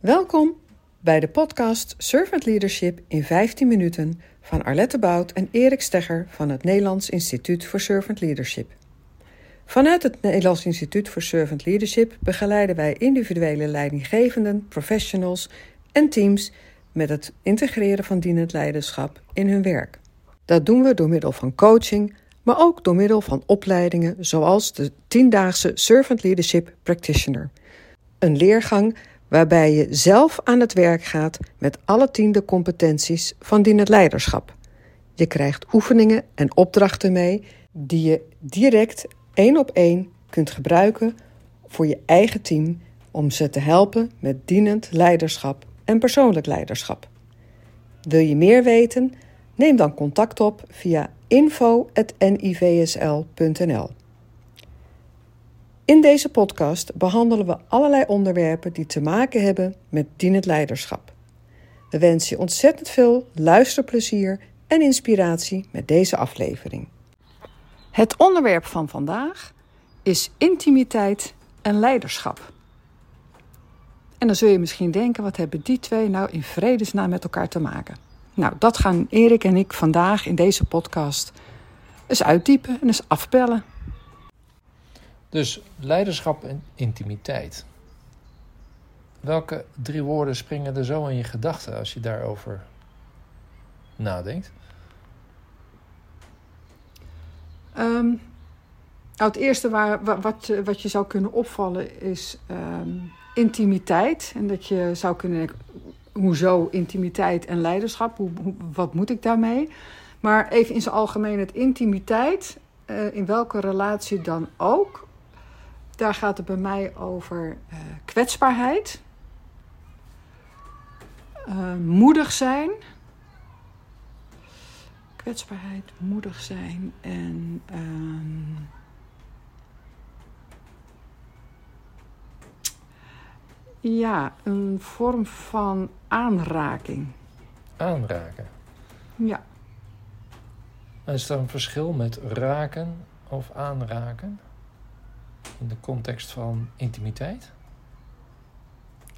Welkom bij de podcast Servant Leadership in 15 minuten van Arlette Bout en Erik Stegger van het Nederlands Instituut voor Servant Leadership. Vanuit het Nederlands Instituut voor Servant Leadership begeleiden wij individuele leidinggevenden, professionals en teams met het integreren van dienend leiderschap in hun werk. Dat doen we door middel van coaching, maar ook door middel van opleidingen zoals de 10-daagse Servant Leadership Practitioner. Een leergang waarbij je zelf aan het werk gaat met alle tiende competenties van dienend leiderschap. Je krijgt oefeningen en opdrachten mee die je direct één op één kunt gebruiken voor je eigen team om ze te helpen met dienend leiderschap en persoonlijk leiderschap. Wil je meer weten? Neem dan contact op via info.nivsl.nl. In deze podcast behandelen we allerlei onderwerpen die te maken hebben met dienend leiderschap. We wensen je ontzettend veel luisterplezier en inspiratie met deze aflevering. Het onderwerp van vandaag is intimiteit en leiderschap. En dan zul je misschien denken, wat hebben die twee nou in vredesnaam met elkaar te maken? Nou, dat gaan Erik en ik vandaag in deze podcast eens uitdiepen en eens afbellen. Dus leiderschap en intimiteit. Welke drie woorden springen er zo in je gedachten als je daarover nadenkt? Um, nou, het eerste waar, wat, wat je zou kunnen opvallen is um, intimiteit. En dat je zou kunnen denken, hoezo intimiteit en leiderschap? Hoe, wat moet ik daarmee? Maar even in zijn algemeen, het intimiteit, uh, in welke relatie dan ook, daar gaat het bij mij over uh, kwetsbaarheid, uh, moedig zijn. Kwetsbaarheid, moedig zijn en. Um, ja, een vorm van aanraking. Aanraken? Ja. Is er een verschil met raken of aanraken? In de context van intimiteit?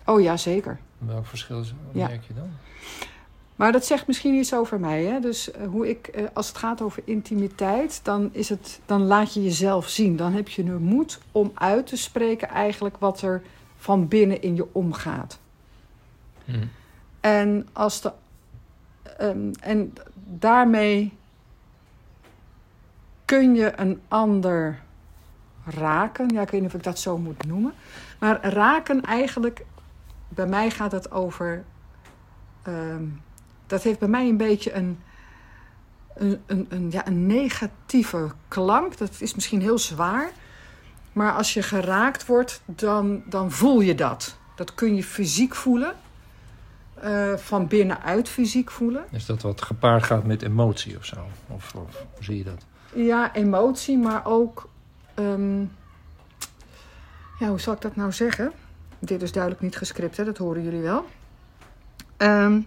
Oh ja, zeker. Welk verschil ja. merk je dan? Maar dat zegt misschien iets over mij. Hè? Dus uh, hoe ik, uh, als het gaat over intimiteit, dan, is het, dan laat je jezelf zien. Dan heb je de moed om uit te spreken eigenlijk wat er van binnen in je omgaat. Hmm. En, als de, um, en daarmee kun je een ander raken. Ja, ik weet niet of ik dat zo moet noemen. Maar raken eigenlijk, bij mij gaat het over. Um, dat heeft bij mij een beetje een, een, een, een, ja, een negatieve klank. Dat is misschien heel zwaar. Maar als je geraakt wordt, dan, dan voel je dat. Dat kun je fysiek voelen. Uh, van binnenuit fysiek voelen. Is dat wat gepaard gaat met emotie of zo? Of, of hoe zie je dat? Ja, emotie, maar ook Um, ja, hoe zal ik dat nou zeggen? Dit is duidelijk niet gescript, hè? dat horen jullie wel. Um,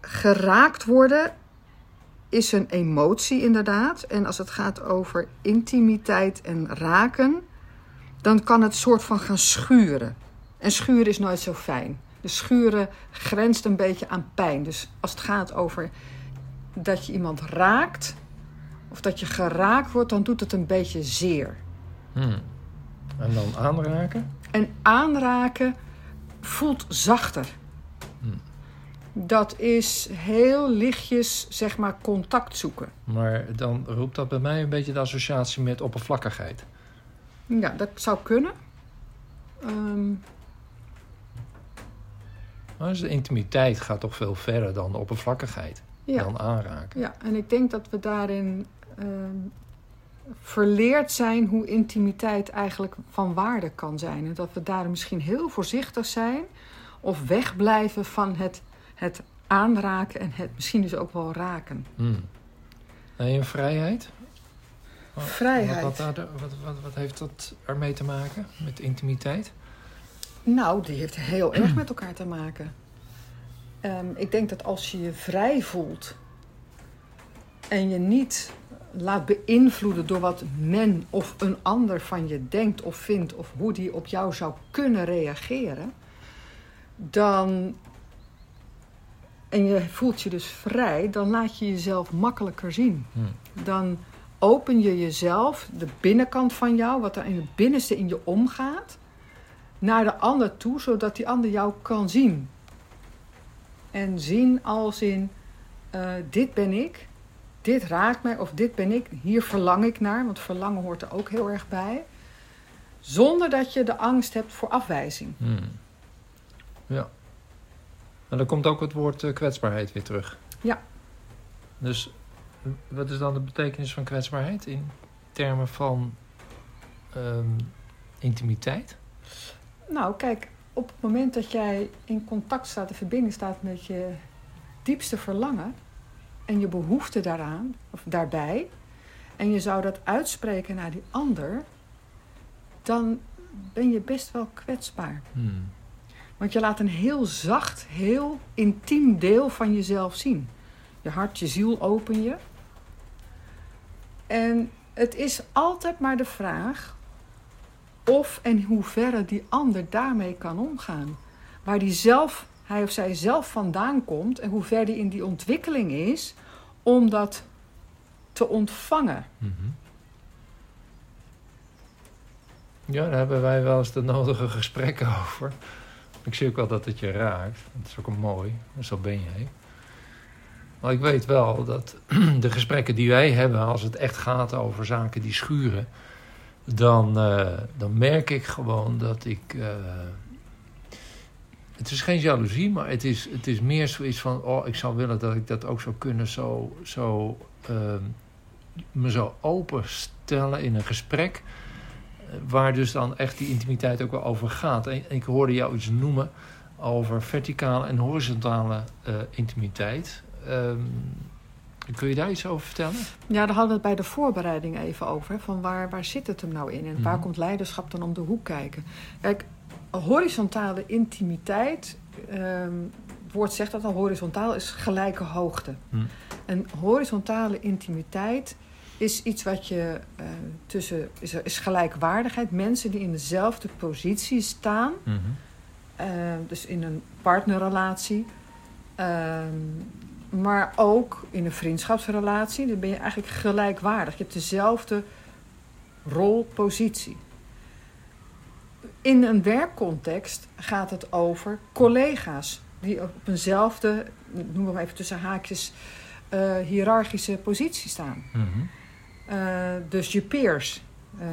geraakt worden is een emotie inderdaad. En als het gaat over intimiteit en raken, dan kan het soort van gaan schuren. En schuren is nooit zo fijn. De schuren grenst een beetje aan pijn. Dus als het gaat over dat je iemand raakt, of dat je geraakt wordt, dan doet het een beetje zeer. Hmm. En dan aanraken? En aanraken voelt zachter. Hmm. Dat is heel lichtjes, zeg maar, contact zoeken. Maar dan roept dat bij mij een beetje de associatie met oppervlakkigheid. Ja, dat zou kunnen. Um... Dus de intimiteit gaat toch veel verder dan de oppervlakkigheid. Ja. Dan aanraken. Ja, en ik denk dat we daarin uh, verleerd zijn hoe intimiteit eigenlijk van waarde kan zijn. En dat we daar misschien heel voorzichtig zijn of wegblijven van het, het aanraken en het misschien dus ook wel raken. Hmm. En vrijheid? Vrijheid. Wat, wat, wat, wat, heeft dat ermee te maken met intimiteit? Nou, die heeft heel erg met elkaar te maken. Um, ik denk dat als je je vrij voelt en je niet laat beïnvloeden door wat men of een ander van je denkt of vindt, of hoe die op jou zou kunnen reageren, dan. En je voelt je dus vrij, dan laat je jezelf makkelijker zien. Hmm. Dan open je jezelf, de binnenkant van jou, wat er in het binnenste in je omgaat, naar de ander toe, zodat die ander jou kan zien. En zien als in: eh, dit ben ik, dit raakt mij of dit ben ik, hier verlang ik naar, want verlangen hoort er ook heel erg bij. Zonder dat je de angst hebt voor afwijzing. Hmm. Ja. En dan komt ook het woord eh, kwetsbaarheid weer terug. Ja. Dus wat is dan de betekenis van kwetsbaarheid in termen van ehm, intimiteit? Nou, kijk, op het moment dat jij in contact staat, in verbinding staat met je diepste verlangen en je behoefte daaraan, of daarbij, en je zou dat uitspreken naar die ander, dan ben je best wel kwetsbaar. Hmm. Want je laat een heel zacht, heel intiem deel van jezelf zien. Je hart, je ziel open je. En het is altijd maar de vraag of en hoeverre die ander daarmee kan omgaan. Waar die zelf, hij of zij zelf vandaan komt en hoe ver die in die ontwikkeling is om dat te ontvangen. Mhm. Ja, daar hebben wij wel eens de nodige gesprekken over. Ik zie ook wel dat het je raakt. Dat is ook een mooi. Zo ben jij. Maar ik weet wel dat de gesprekken die wij hebben, als het echt gaat over zaken die schuren, dan, eh, dan merk ik gewoon dat ik. eh, het is geen jaloezie, maar het is, het is meer zoiets van: oh, ik zou willen dat ik dat ook zou kunnen, zo, zo ehm, me zo openstellen in een gesprek. eh, Waar dus dan echt die intimiteit ook wel over gaat. En ik hoorde jou iets noemen over verticale en horizontale eh, intimiteit. Ehm, kun je daar iets over vertellen? Ja, daar hadden we het bij de voorbereiding even over. Van waar, waar zit het hem nou in? En waar Mhm. komt leiderschap dan om de hoek kijken? Kijk, horizontale intimiteit. ehm, het woord zegt dat al, horizontaal is gelijke hoogte. Hm. En horizontale intimiteit is iets wat je eh, tussen. Is, is gelijkwaardigheid. Mensen die in dezelfde positie staan. Mhm. eh, dus in een partnerrelatie. ehm, maar ook in een vriendschapsrelatie. Dan ben je eigenlijk gelijkwaardig. Je hebt dezelfde rolpositie. In een werkcontext gaat het over collega's die op eenzelfde, noemen we maar even tussen haakjes, eh, hiërarchische positie staan. Mhm. Eh, dus je peers, eh,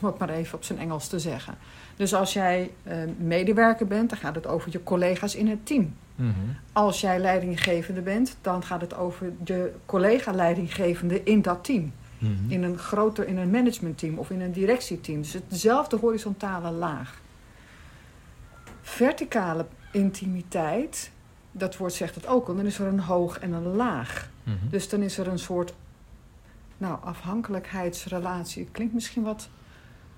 om het maar even op zijn Engels te zeggen. Dus als jij medewerker bent, dan gaat het over je collega's in het team. Mhm. Als jij leidinggevende bent, dan gaat het over de collega-leidinggevende in dat team. Mhm. In een groter, in een managementteam of in een directieteam. Dus het dezelfde horizontale laag. Verticale intimiteit, dat woord zegt het ook al, dan is er een hoog en een laag. Mhm. Dus dan is er een soort nou, afhankelijkheidsrelatie. Het klinkt misschien wat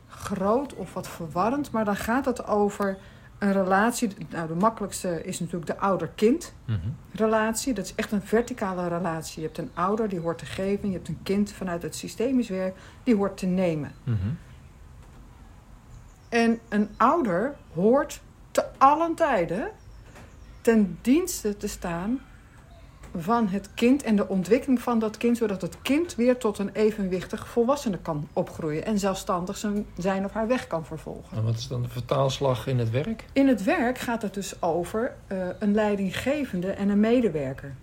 groot of wat verwarrend, maar dan gaat het over een relatie. Nou, de makkelijkste is natuurlijk de ouder-kind Mhm. relatie. Dat is echt een verticale relatie. Je hebt een ouder die hoort te geven. Je hebt een kind vanuit het systemisch werk die hoort te nemen. Mhm. En een ouder hoort te allen tijden ten dienste te staan van het kind en de ontwikkeling van dat kind, zodat het kind weer tot een evenwichtig volwassene kan opgroeien en zelfstandig zijn, zijn of haar weg kan vervolgen. En wat is dan de vertaalslag in het werk? In het werk gaat het dus over eh, een leidinggevende en een medewerker.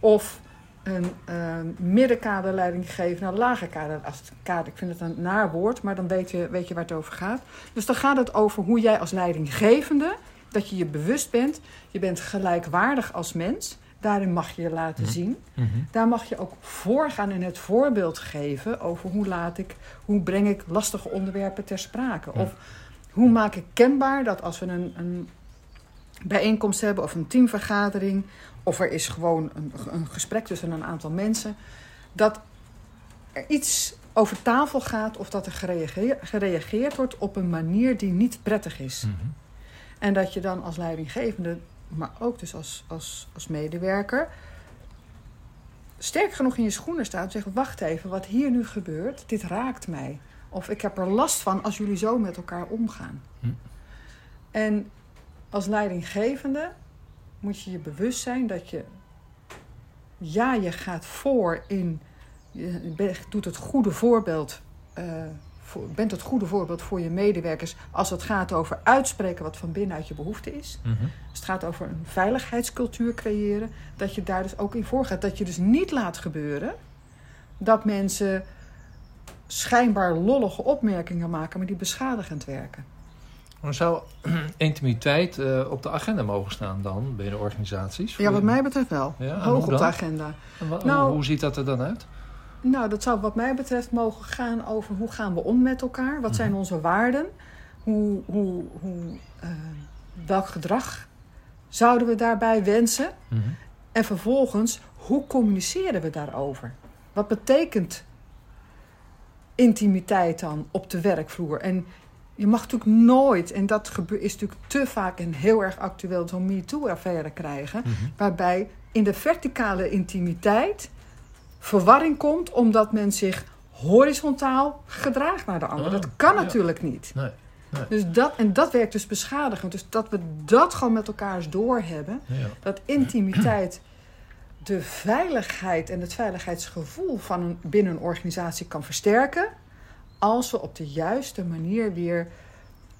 Of een eh, middenkader leidinggevende en een lager kader. Als kader. Ik vind het een naar woord, maar dan weet je, weet je waar het over gaat. Dus dan gaat het over hoe jij als leidinggevende, dat je je bewust bent. Je bent gelijkwaardig als mens. Daarin mag je je laten Mhm. zien. Mhm. Daar mag je ook voorgaan en het voorbeeld geven over hoe laat ik, hoe breng ik lastige onderwerpen ter sprake. Of hoe maak ik kenbaar dat als we een, een bijeenkomst hebben of een teamvergadering, of er is gewoon een, een gesprek tussen een aantal mensen, dat er iets over tafel gaat of dat er gereageerd, gereageerd wordt op een manier die niet prettig is. Mhm. En dat je dan als leidinggevende, maar ook dus als, als, als medewerker, sterk genoeg in je schoenen staat en zegt: Wacht even, wat hier nu gebeurt, dit raakt mij. Of ik heb er last van als jullie zo met elkaar omgaan. Hm. En als leidinggevende moet je je bewust zijn dat je, ja, je gaat voor in, je doet het goede voorbeeld, eh, voor, bent het goede voorbeeld voor je medewerkers als het gaat over uitspreken wat van binnenuit je behoefte is. Als het gaat over een veiligheidscultuur creëren, dat je daar dus ook in voorgaat. Dat je dus niet laat gebeuren dat mensen schijnbaar lollige opmerkingen maken, maar die beschadigend werken. Maar zou intimiteit eh, op de agenda mogen staan dan binnen organisaties? Ja, wat mij betreft wel. Ja, Hoog op de agenda. Nou- hoe ziet dat er dan uit? Nou, dat zou wat mij betreft mogen gaan over hoe gaan we om met elkaar? Wat zijn Mhm. onze waarden? Hoe, hoe, hoe, eh, welk gedrag zouden we daarbij wensen? Mhm. En vervolgens, hoe communiceren we daarover? Wat betekent intimiteit dan op de werkvloer? En je mag natuurlijk nooit, en dat is natuurlijk te vaak en heel erg actueel, zo'n MeToo-affaire krijgen, Mhm. waarbij in de verticale intimiteit verwarring komt omdat men zich horizontaal gedraagt naar de ander. Ah, dat kan ja. natuurlijk niet. Nee. Dus dat, en dat werkt dus beschadigend. Dus dat we dat gewoon met elkaar eens doorhebben Ja. dat intimiteit de veiligheid en het veiligheidsgevoel van een, binnen een organisatie kan versterken. Als we op de juiste manier weer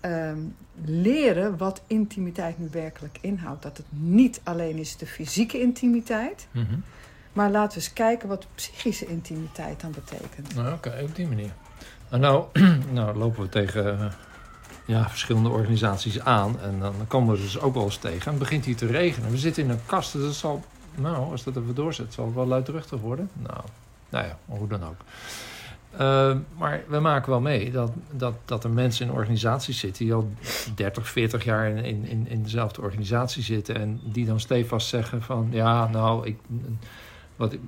ehm, leren wat intimiteit nu werkelijk inhoudt. Dat het niet alleen is de fysieke intimiteit, Mhm. maar laten we eens kijken wat psychische intimiteit dan betekent. Nou, Oké, op die manier. En nou, nou lopen we tegen eh, ja, verschillende organisaties aan. En dan komen we dus ook wel eens tegen. En begint hier te regenen. We zitten in een kast, dus dat zal... Nou, als dat even doorzet, zal het wel luidruchtig worden. Nou, nou ja, hoe dan ook. Eh, maar we maken wel mee dat, dat, dat er mensen in organisaties zitten... die al 30, 40 jaar in, in, in, in dezelfde organisatie zitten... en die dan stevast zeggen van... ja, nou, ik, wat, ik-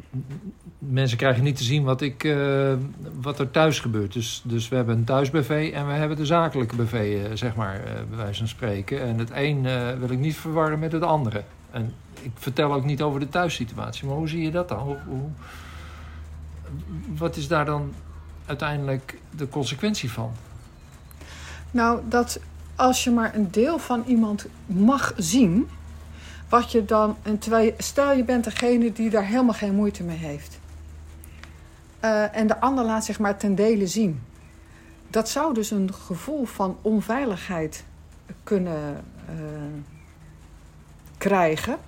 mensen krijgen niet te zien wat, ik, eh, wat er thuis gebeurt. Dus, dus we hebben een thuis-BV en we hebben de zakelijke BV, eh, zeg maar, eh, bij wijze van spreken. En het een wil ik niet verwarren met het andere. En ik vertel ook niet over de thuissituatie, maar hoe zie je dat dan? Hoe, hoe- wat is daar dan uiteindelijk de consequentie van? Nou, dat als je maar een deel van iemand mag zien, wat je dan, en terwijl je, stel je bent degene die daar helemaal geen moeite mee heeft. Eh, en de ander laat zich maar ten dele zien. Dat zou dus een gevoel van onveiligheid kunnen eh, krijgen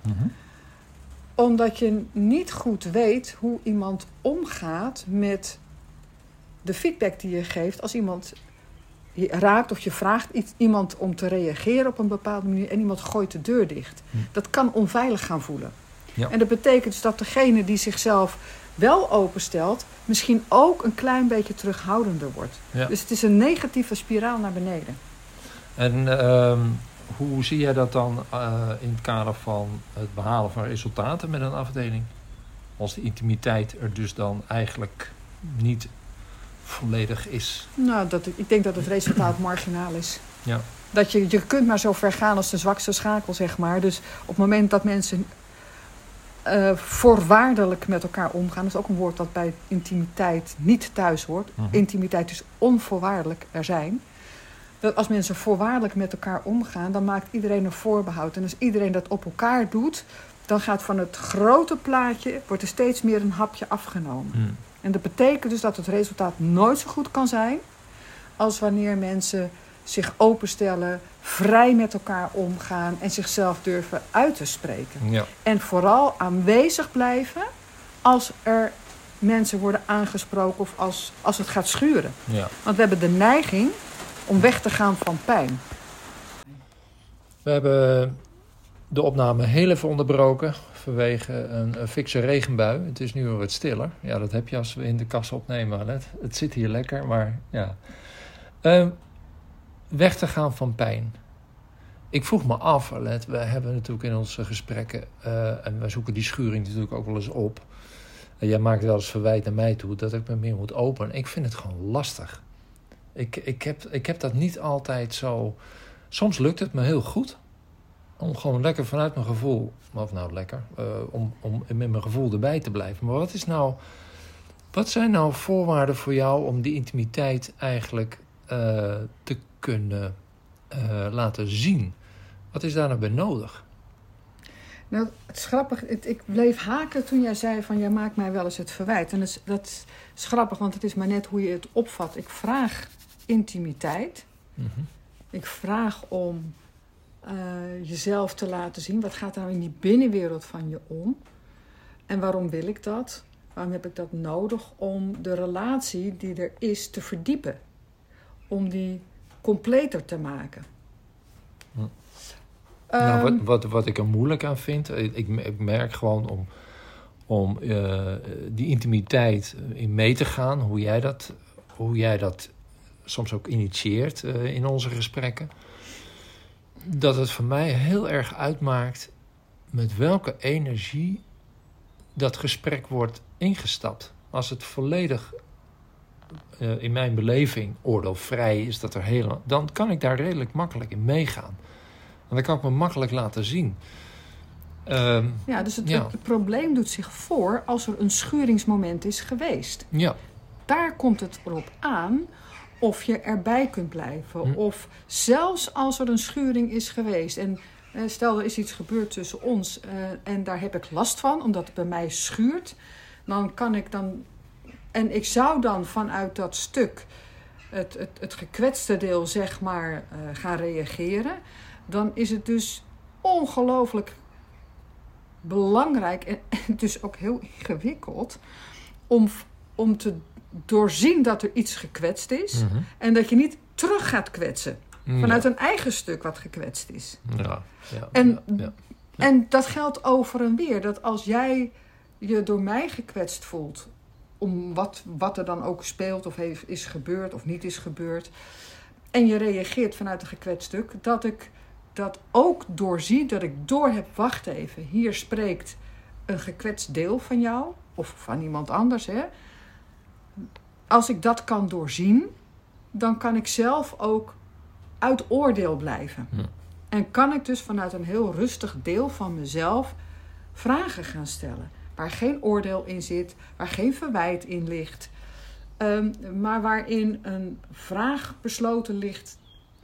omdat je niet goed weet hoe iemand omgaat met de feedback die je geeft als iemand je raakt of je vraagt iets, iemand om te reageren op een bepaalde manier en iemand gooit de deur dicht. Hm. Dat kan onveilig gaan voelen. Ja. En dat betekent dus dat degene die zichzelf wel openstelt, misschien ook een klein beetje terughoudender wordt. Ja. Dus het is een negatieve spiraal naar beneden. En ehm, hoe zie jij dat dan eh, in het kader van het behalen van resultaten met een afdeling? Als de intimiteit er dus dan eigenlijk niet volledig is. Nou, dat, ik denk dat het resultaat marginaal is. Ja. Dat je, je kunt maar zo ver gaan als de zwakste schakel, zeg maar. Dus op het moment dat mensen eh, voorwaardelijk met elkaar omgaan... dat is ook een woord dat bij intimiteit niet thuis hoort. Mhm. Intimiteit is onvoorwaardelijk er zijn. Dat als mensen voorwaardelijk met elkaar omgaan... dan maakt iedereen een voorbehoud. En als iedereen dat op elkaar doet... dan gaat van het grote plaatje... wordt er steeds meer een hapje afgenomen. Hm. En dat betekent dus dat het resultaat nooit zo goed kan zijn als wanneer mensen zich openstellen, vrij met elkaar omgaan en zichzelf durven uit te spreken. Ja. En vooral aanwezig blijven als er mensen worden aangesproken of als, als het gaat schuren. ja. Want we hebben de neiging om weg te gaan van pijn. We hebben de opname heel even onderbroken vanwege een, een fikse regenbui. Het is nu weer wat stiller. Ja, dat heb je als we in de kast opnemen. Het zit hier lekker, maar ja. Ehm, weg te gaan van pijn. Ik vroeg me af, Alet, we hebben natuurlijk in onze gesprekken... eh, en we zoeken die schuring natuurlijk ook wel eens op... En jij maakt wel eens verwijt naar mij toe dat ik me meer moet openen. Ik vind het gewoon lastig. Ik, ik, heb, ik heb dat niet altijd zo... Soms lukt het me heel goed om gewoon lekker vanuit mijn gevoel, of nou lekker, uh, om, om met mijn gevoel erbij te blijven. Maar wat is nou, wat zijn nou voorwaarden voor jou om die intimiteit eigenlijk uh, te kunnen uh, laten zien? Wat is daar nou bij nodig? Nou, het is grappig. Het, ik bleef haken toen jij zei van... jij maakt mij wel eens het verwijt. En dat is, dat is grappig, want het is maar net hoe je het opvat. Ik vraag intimiteit. Mm -hmm. Ik vraag om uh, jezelf te laten zien. Wat gaat nou in die binnenwereld van je om? En waarom wil ik dat? Waarom heb ik dat nodig? Om de relatie die er is te verdiepen. Om die completer te maken. Hm. nou, wat, wat, wat ik er moeilijk aan vind, ik, ik merk gewoon om, om uh, die intimiteit in mee te gaan, hoe jij dat, hoe jij dat soms ook initieert uh, in onze gesprekken dat het voor mij heel erg uitmaakt met welke energie dat gesprek wordt ingestapt. Als het volledig uh, in mijn beleving oordeelvrij is, dat er heel, dan kan ik daar redelijk makkelijk in meegaan. En dan kan ik me makkelijk laten zien. Uh, ja, dus het, ja. het, probleem doet zich voor als er een schuringsmoment is geweest. Ja. Daar komt het erop aan of je erbij kunt blijven. Hm. Of zelfs als er een schuring is geweest. En eh, stel er is iets gebeurd tussen ons uh, en daar heb ik last van, omdat het bij mij schuurt. Dan kan ik dan. En ik zou dan vanuit dat stuk, het, het, het gekwetste deel, zeg maar, uh, gaan reageren. Dan is het dus ongelooflijk belangrijk en, en dus ook heel ingewikkeld om, om te doorzien dat er iets gekwetst is. Mm -hmm. En dat je niet terug gaat kwetsen. Vanuit ja. een eigen stuk wat gekwetst is. Ja, ja, en, ja, en dat geldt over en weer. Dat als jij je door mij gekwetst voelt. Om wat, wat er dan ook speelt of heeft, is gebeurd of niet is gebeurd. En je reageert vanuit een gekwetst stuk. Dat ik dat ook doorzie. Dat ik door heb. Wacht even. Hier spreekt een gekwetst deel van jou. Of van iemand anders. Hè als ik dat kan doorzien, dan kan ik zelf ook uit oordeel blijven. Ja. En kan ik dus vanuit een heel rustig deel van mezelf vragen gaan stellen. Waar geen oordeel in zit, waar geen verwijt in ligt. Um, maar waarin een vraag besloten ligt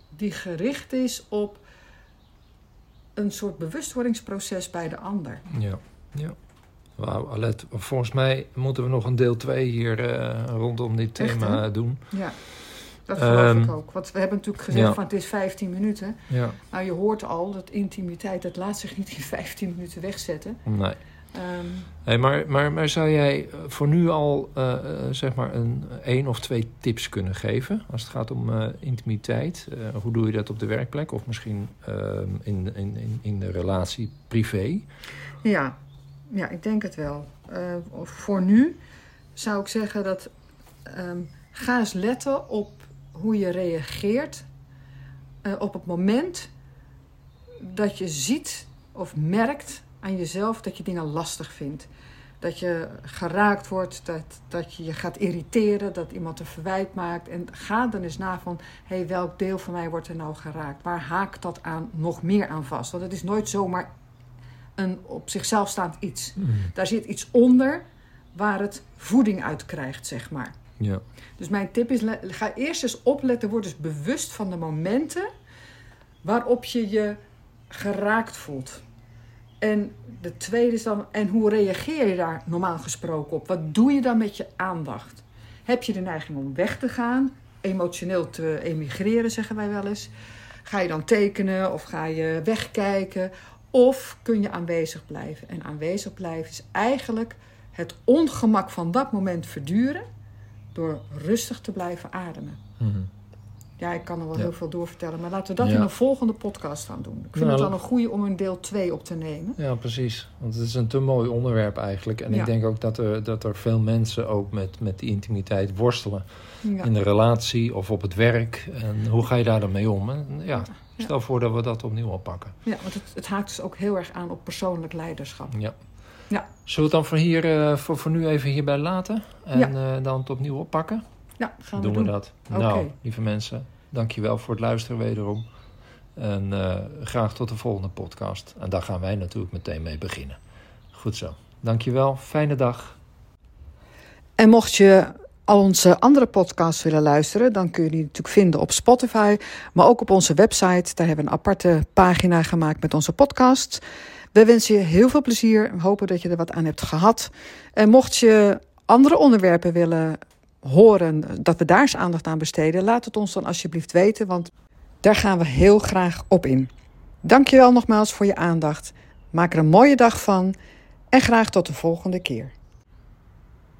die gericht is op een soort bewustwordingsproces bij de ander. Ja, ja. Wauw, Alet, volgens mij moeten we nog een deel 2 hier uh, rondom dit thema Echt, doen. Ja, dat geloof um, ik ook. Want we hebben natuurlijk gezegd ja. van het is 15 minuten. Ja. Nou, je hoort al dat intimiteit, dat laat zich niet in 15 minuten wegzetten. Nee. Um, hey, maar, maar, maar zou jij voor nu al uh, uh, zeg maar een één of twee tips kunnen geven als het gaat om uh, intimiteit? hoe doe je dat op de werkplek of misschien ehm, in, in, in, in de relatie privé? Ja, ja, ik denk het wel. Uh, voor nu zou ik zeggen dat um, ga eens letten op hoe je reageert uh, op het moment dat je ziet of merkt aan jezelf dat je dingen lastig vindt. Dat je geraakt wordt, dat, dat je je gaat irriteren, dat iemand een verwijt maakt. En ga dan eens na van, hé, hey, welk deel van mij wordt er nou geraakt? Waar haakt dat aan nog meer aan vast? Want het is nooit zomaar een op zichzelf staand iets. Mm. Daar zit iets onder waar het voeding uit krijgt, zeg maar. Ja. Dus mijn tip is, ga eerst eens opletten, word dus bewust van de momenten waarop je je geraakt voelt. En de tweede is dan, en hoe reageer je daar normaal gesproken op? Wat doe je dan met je aandacht? Heb je de neiging om weg te gaan, emotioneel te emigreren, zeggen wij wel eens? Ga je dan tekenen of ga je wegkijken? Of kun je aanwezig blijven? En aanwezig blijven is eigenlijk het ongemak van dat moment verduren door rustig te blijven ademen. Mm. Ja, ik kan er wel ja. heel veel doorvertellen, maar laten we dat ja. in een volgende podcast gaan doen. Ik vind nou, het dan een goede om een deel 2 op te nemen. Ja, precies. Want het is een te mooi onderwerp eigenlijk. En ja. ik denk ook dat er, dat er veel mensen ook met, met die intimiteit worstelen. In de relatie of op het werk. En hoe ga je daar dan mee om? En ja, Stel voor dat we dat opnieuw oppakken. Ja, want het, het, haakt dus ook heel erg aan op persoonlijk leiderschap. Ja. ja. Zullen we het dan voor, hier, uh, voor, voor nu even hierbij laten? En uh, dan het opnieuw oppakken? Ja, gaan doen we doen. we dat. Okay. Nou, lieve mensen, dankjewel voor het luisteren wederom. En graag tot de volgende podcast. En daar gaan wij natuurlijk meteen mee beginnen. Goed zo. Dankjewel. Fijne dag. En mocht je al onze andere podcasts willen luisteren, dan kun je die natuurlijk vinden op Spotify, maar ook op onze website. Daar hebben we een aparte pagina gemaakt met onze podcasts. We wensen je heel veel plezier en hopen dat je er wat aan hebt gehad. En mocht je andere onderwerpen willen horen, dat we daar eens aandacht aan besteden, laat het ons dan alsjeblieft weten, want daar gaan we heel graag op in. Dankjewel nogmaals voor je aandacht. Maak er een mooie dag van en graag tot de volgende keer.